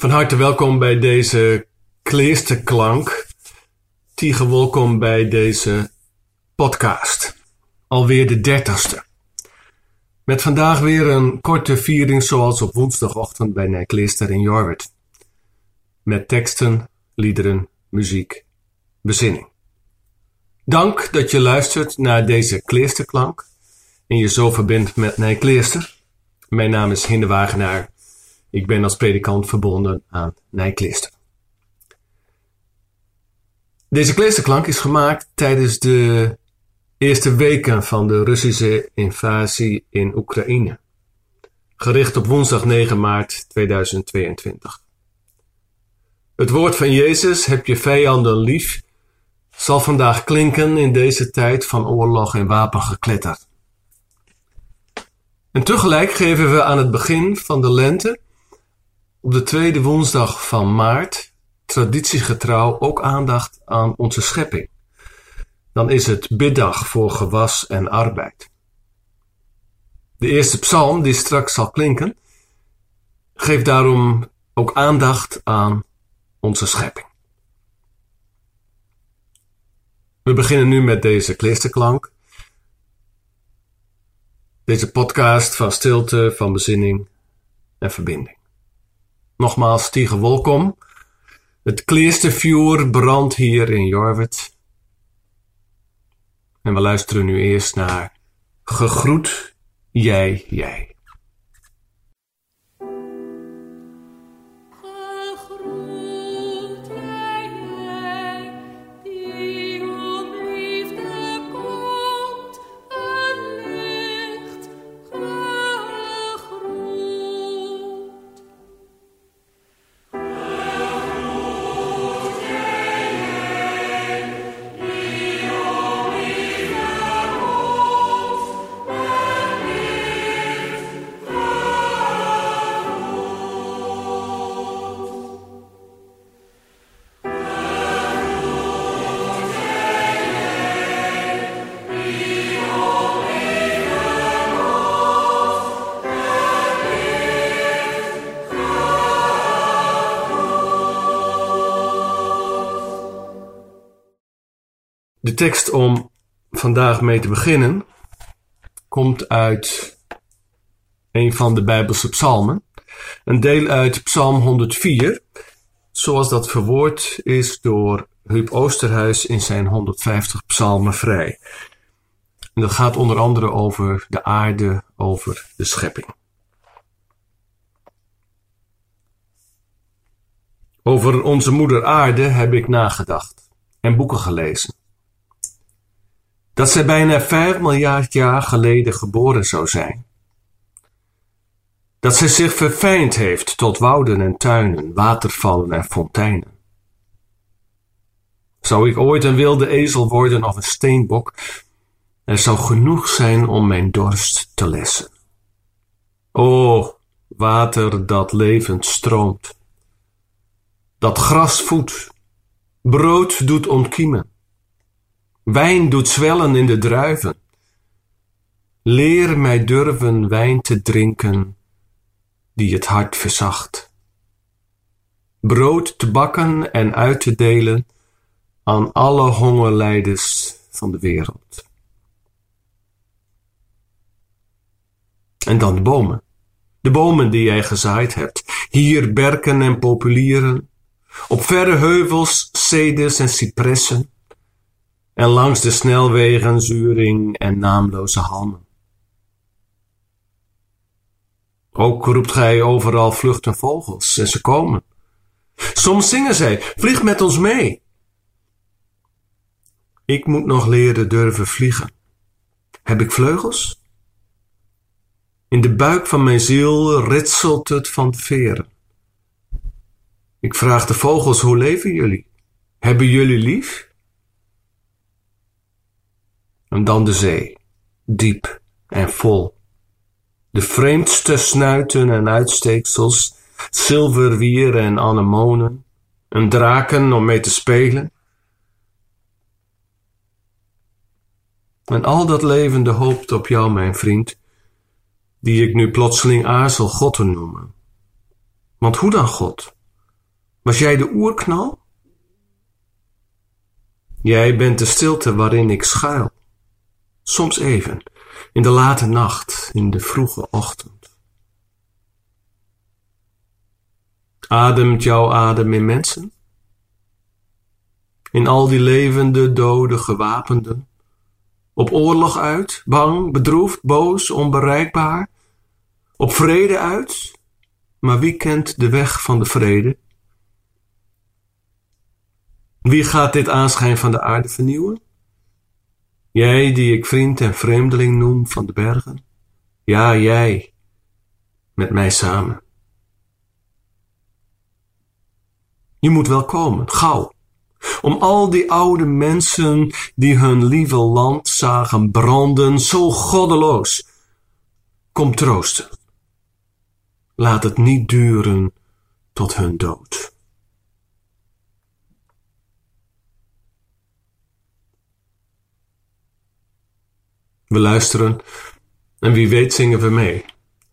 Van harte welkom bij deze kleesterklank. Tige welkom bij deze podcast. Alweer de dertigste. Met vandaag weer een korte viering zoals op woensdagochtend bij Nijkleester in Jorwert. Met teksten, liederen, muziek, bezinning. Dank dat je luistert naar deze kleesterklank en je zo verbindt met Nijkleester. Mijn naam is Hinde Wagenaar ik ben als predikant verbonden aan Nijklister. Deze kleesterklank is gemaakt tijdens de eerste weken van de Russische invasie in Oekraïne. Gericht op woensdag 9 maart 2022. Het woord van Jezus, heb je vijanden lief, zal vandaag klinken in deze tijd van oorlog en wapengekletter. En tegelijk geven we aan het begin van de lente op de tweede woensdag van maart, traditiegetrouw, ook aandacht aan onze schepping. Dan is het biddag voor gewas en arbeid. De eerste psalm, die straks zal klinken, geeft daarom ook aandacht aan onze schepping. We beginnen nu met deze klisterklank. Deze podcast van stilte, van bezinning en verbinding. Nogmaals, Stiege welkom. Het kleerste vuur brandt hier in Jorwet. En we luisteren nu eerst naar Gegroet jij, jij. Tekst om vandaag mee te beginnen komt uit een van de Bijbelse psalmen. Een deel uit Psalm 104, zoals dat verwoord is door Huub Oosterhuis in zijn 150 psalmen vrij. En dat gaat onder andere over de aarde, over de schepping. Over onze moeder aarde heb ik nagedacht en boeken gelezen dat zij bijna vijf miljard jaar geleden geboren zou zijn. Dat zij zich verfijnd heeft tot wouden en tuinen, watervallen en fonteinen. Zou ik ooit een wilde ezel worden of een steenbok, er zou genoeg zijn om mijn dorst te lessen. O, water dat levend stroomt, dat gras voedt, brood doet ontkiemen, Wijn doet zwellen in de druiven. Leer mij durven wijn te drinken die het hart verzacht. Brood te bakken en uit te delen aan alle hongerlijders van de wereld. En dan de bomen. De bomen die jij gezaaid hebt. Hier berken en populieren. Op verre heuvels ceders en cipressen en langs de snelwegen zuring en naamloze halmen. Ook roept gij overal vluchten vogels en ze komen. Soms zingen zij, vlieg met ons mee. Ik moet nog leren durven vliegen. Heb ik vleugels? In de buik van mijn ziel ritselt het van veren. Ik vraag de vogels, hoe leven jullie? Hebben jullie lief? En dan de zee, diep en vol. De vreemdste snuiten en uitsteeksels, zilverwieren en anemonen, en draken om mee te spelen. En al dat levende hoopt op jou, mijn vriend, die ik nu plotseling aarzel God te noemen. Want hoe dan God? Was jij de oerknal? Jij bent de stilte waarin ik schuil. Soms even, in de late nacht, in de vroege ochtend. Ademt jouw adem in mensen? In al die levende, dode, gewapenden? Op oorlog uit, bang, bedroefd, boos, onbereikbaar? Op vrede uit? Maar wie kent de weg van de vrede? Wie gaat dit aanschijn van de aarde vernieuwen? Jij die ik vriend en vreemdeling noem van de bergen? Ja, jij, met mij samen. Je moet wel komen, gauw, om al die oude mensen die hun lieve land zagen branden, zo goddeloos. Kom troosten. Laat het niet duren tot hun dood. We luisteren en wie weet zingen we mee.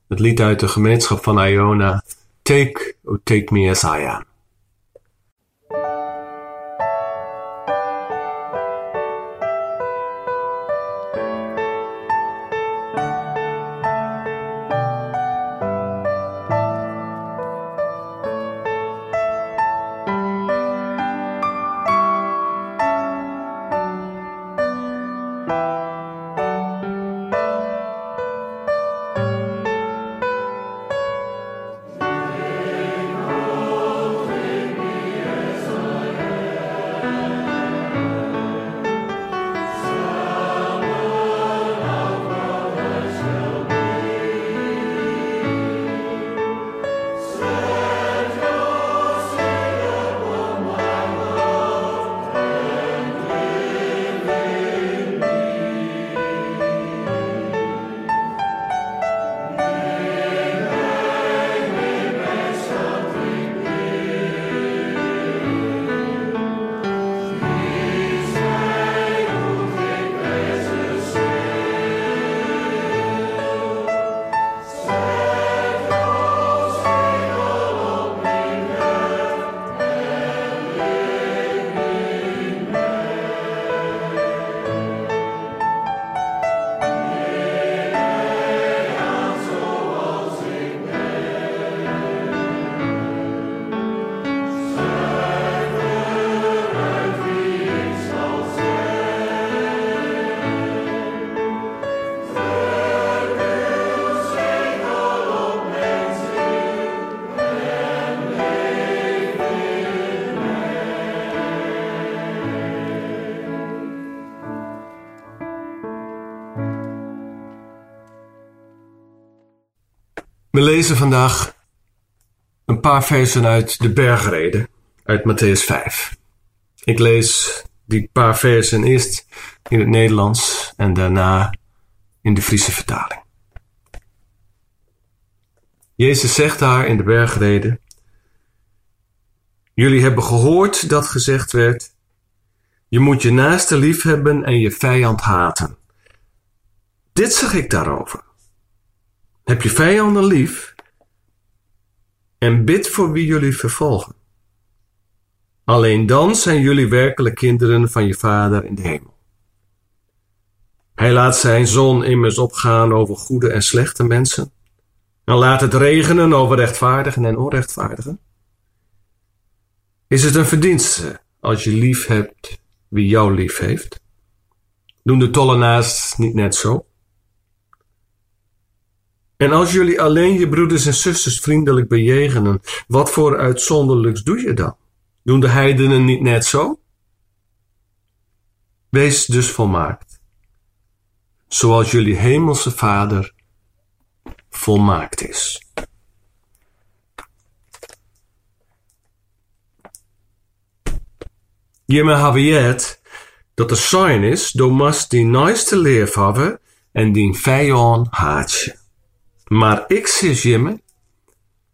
Het lied uit de gemeenschap van Iona, Take, oh take me as I am. We lezen vandaag een paar versen uit de bergreden, uit Matthäus 5. Ik lees die paar versen eerst in het Nederlands en daarna in de Friese vertaling. Jezus zegt daar in de bergreden: Jullie hebben gehoord dat gezegd werd: Je moet je naaste lief hebben en je vijand haten. Dit zeg ik daarover. Heb je vijanden lief en bid voor wie jullie vervolgen. Alleen dan zijn jullie werkelijk kinderen van je Vader in de hemel. Hij laat zijn zon immers opgaan over goede en slechte mensen. En laat het regenen over rechtvaardigen en onrechtvaardigen. Is het een verdienste als je lief hebt wie jou lief heeft? Doen de tollenaars niet net zo? En als jullie alleen je broeders en zusters vriendelijk bejegenen, wat voor uitzonderlijks doe je dan? Doen de heidenen niet net zo? Wees dus volmaakt, zoals jullie hemelse Vader volmaakt is. Je me hebben dat de sign is, door must die naaste leef hebben en die vijand haatje. Maar ik zeg je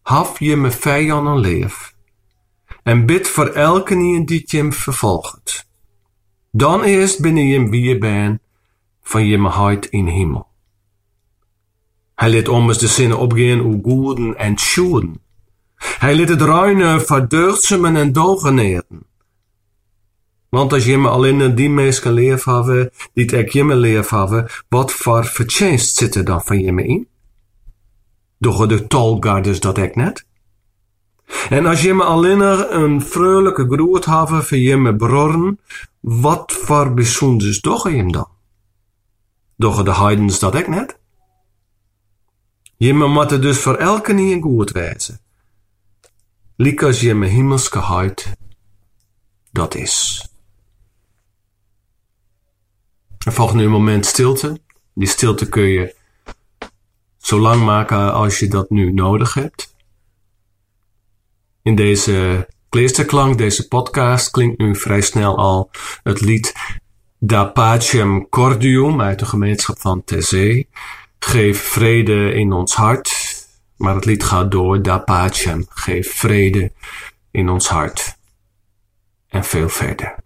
haf je me vijanden leef. En bid voor elke die je vervolgt. Dan eerst binnen je wie je bent, van je me huid in hemel. Hij liet ommers de zinnen opgaan hoe goeden en schoeden. Hij liet het ruine verdeugdsemen en dogeneren. Want als je me alleen die mensen leef hebben, die het ik me leef hebben, wat voor vertjenst zit er dan van je me in? Doch de tolgarders dat ik net. En als je me alleen een vrolijke groet hebben voor je me broren, wat voor bijzonders doch je hem dan? Doch de heidens dat ik net? Je me moet dus voor elke niet goed wezen. Liek als je me hemelse huid dat is. Er volgt nu een moment stilte. Die stilte kun je zo lang maken als je dat nu nodig hebt. In deze kleesterklank, deze podcast, klinkt nu vrij snel al het lied Da Pacem Cordium uit de gemeenschap van Tezee. Geef vrede in ons hart. Maar het lied gaat door. Da Pacem. Geef vrede in ons hart. En veel verder.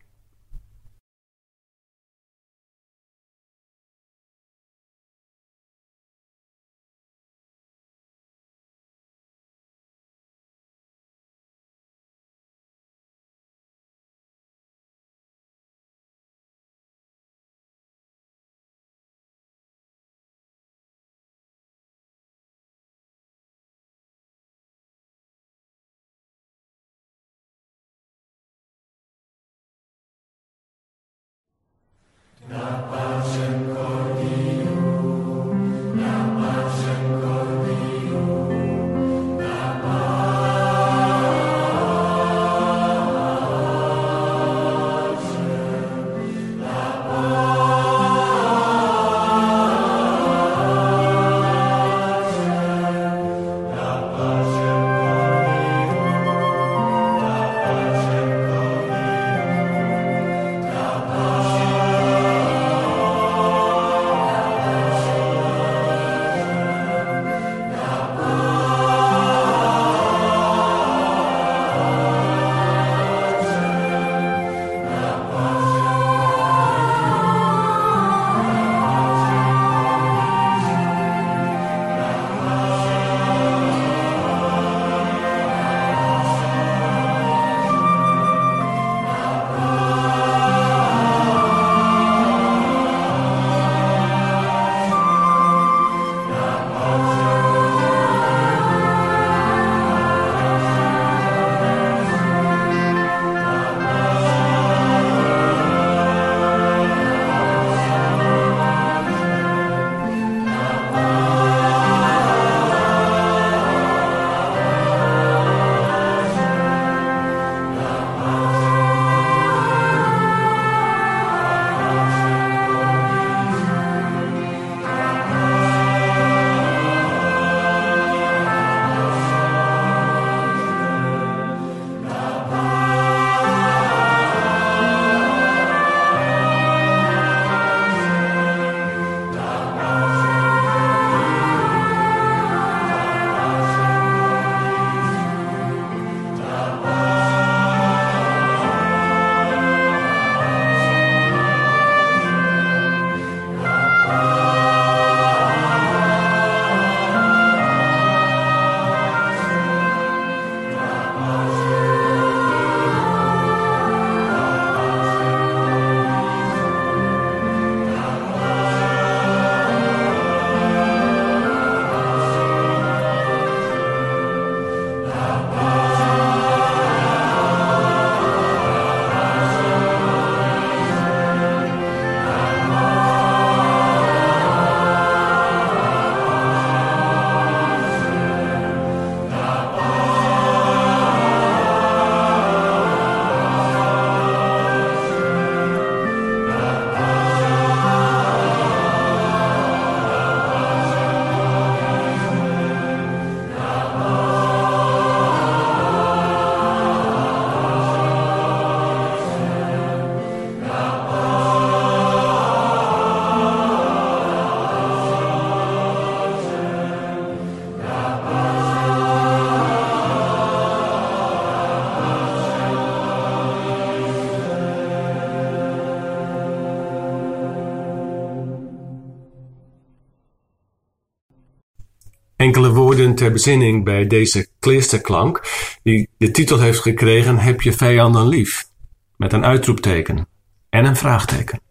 Ter bezinning bij deze kleersterklank, die de titel heeft gekregen Heb je vijanden lief? Met een uitroepteken en een vraagteken.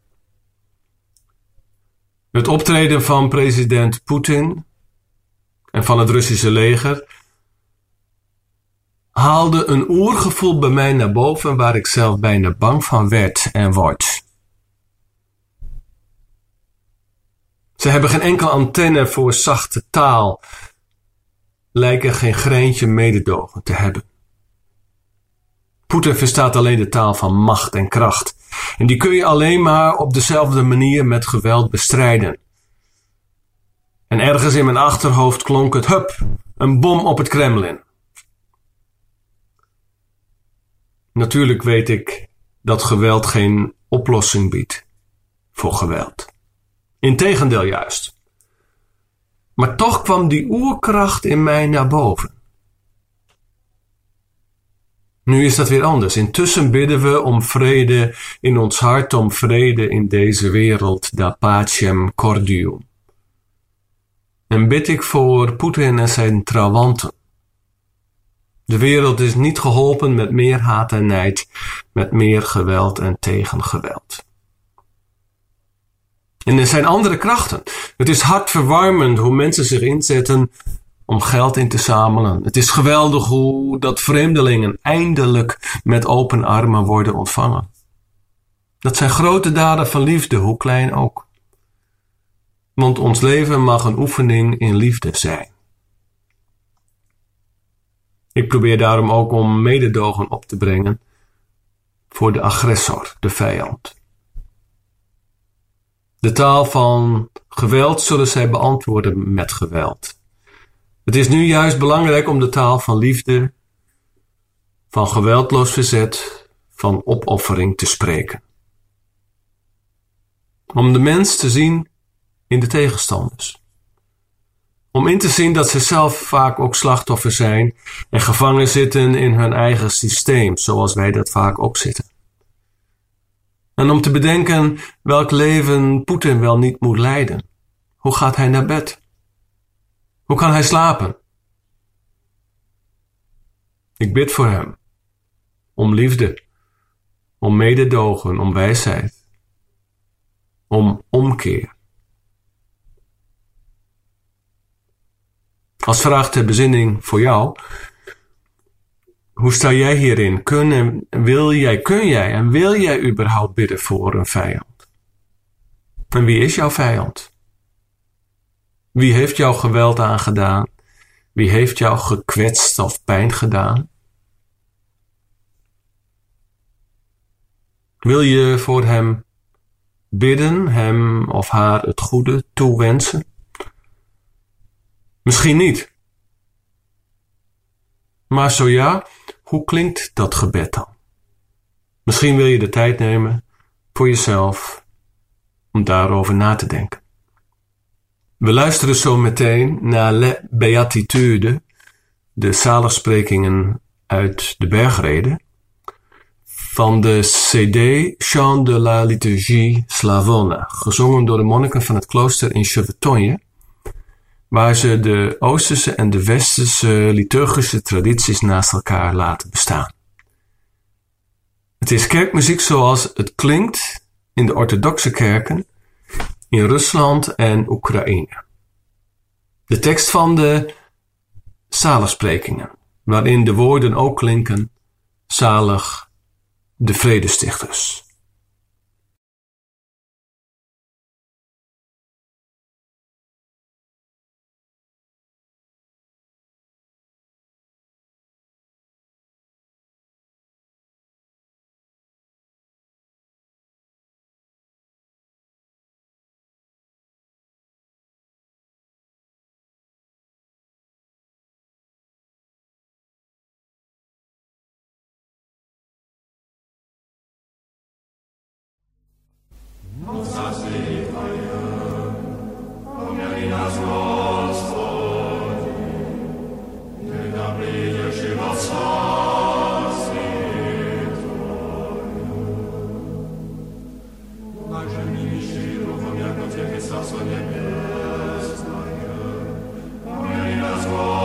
Het optreden van president Poetin en van het Russische leger haalde een oergevoel bij mij naar boven waar ik zelf bijna bang van werd en word. Ze hebben geen enkele antenne voor zachte taal, lijken geen greintje mededogen te hebben. Poetin verstaat alleen de taal van macht en kracht. En die kun je alleen maar op dezelfde manier met geweld bestrijden. En ergens in mijn achterhoofd klonk het hup, een bom op het Kremlin. Natuurlijk weet ik dat geweld geen oplossing biedt voor geweld. Integendeel juist. Maar toch kwam die oerkracht in mij naar boven. Nu is dat weer anders. Intussen bidden we om vrede in ons hart, om vrede in deze wereld, da pacem cordium. En bid ik voor Poetin en zijn trawanten. De wereld is niet geholpen met meer haat en nijd, met meer geweld en tegengeweld. En er zijn andere krachten. Het is hartverwarmend hoe mensen zich inzetten om geld in te zamelen. Het is geweldig hoe dat vreemdelingen eindelijk met open armen worden ontvangen. Dat zijn grote daden van liefde, hoe klein ook. Want ons leven mag een oefening in liefde zijn. Ik probeer daarom ook om mededogen op te brengen voor de agressor, de vijand. De taal van geweld zullen zij beantwoorden met geweld. Het is nu juist belangrijk om de taal van liefde, van geweldloos verzet, van opoffering te spreken. Om de mens te zien in de tegenstanders. Om in te zien dat ze zelf vaak ook slachtoffer zijn en gevangen zitten in hun eigen systeem, zoals wij dat vaak ook zitten. En om te bedenken welk leven Poetin wel niet moet leiden. Hoe gaat hij naar bed? Hoe kan hij slapen? Ik bid voor hem. Om liefde, om mededogen, om wijsheid, om omkeer. Als vraag ter bezinning voor jou. Hoe sta jij hierin? Kun, en wil jij, kun jij en wil jij überhaupt bidden voor een vijand? En wie is jouw vijand? Wie heeft jou geweld aangedaan? Wie heeft jou gekwetst of pijn gedaan? Wil je voor hem bidden, hem of haar het goede toewensen? Misschien niet. Maar zo ja, hoe klinkt dat gebed dan? Misschien wil je de tijd nemen voor jezelf om daarover na te denken. We luisteren zo meteen naar Le Beatitude, de zaligsprekingen uit de bergreden, van de CD Chant de la Liturgie Slavona, gezongen door de monniken van het klooster in Chevetonje waar ze de Oosterse en de Westerse liturgische tradities naast elkaar laten bestaan. Het is kerkmuziek zoals het klinkt in de orthodoxe kerken in Rusland en Oekraïne. De tekst van de zaligsprekingen, waarin de woorden ook klinken, zalig de vredestichters. Отцу Небесное, Ты нас,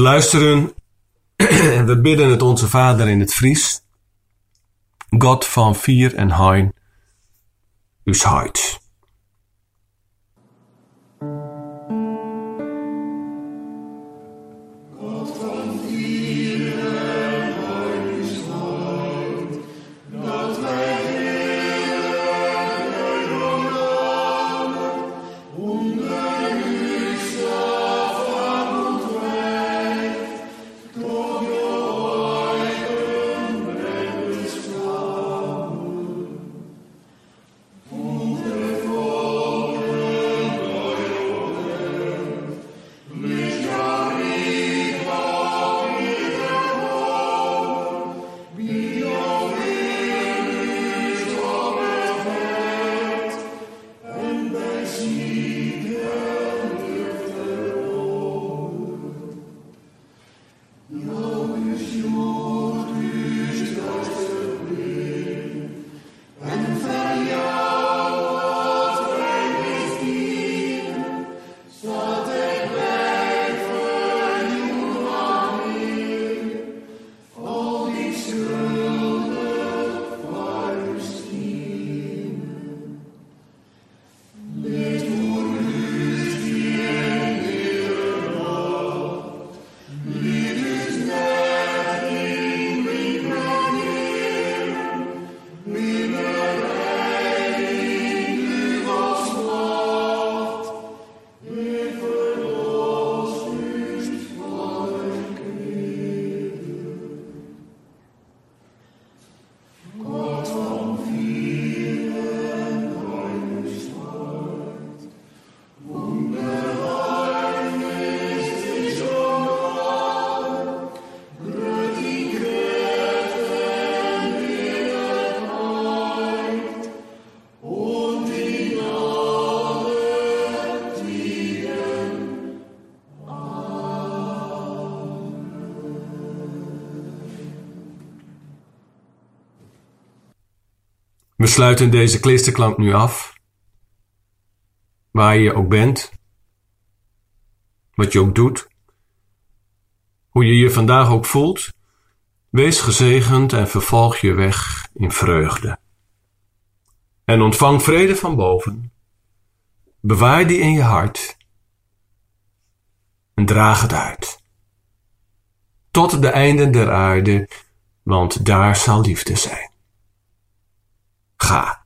We luisteren en we bidden het onze Vader in het Fries. God van vier en hein, us. We sluiten deze klisterklank nu af. Waar je ook bent. Wat je ook doet. Hoe je je vandaag ook voelt. Wees gezegend en vervolg je weg in vreugde. En ontvang vrede van boven. Bewaar die in je hart. En draag het uit. Tot de einden der aarde, want daar zal liefde zijn. Ha!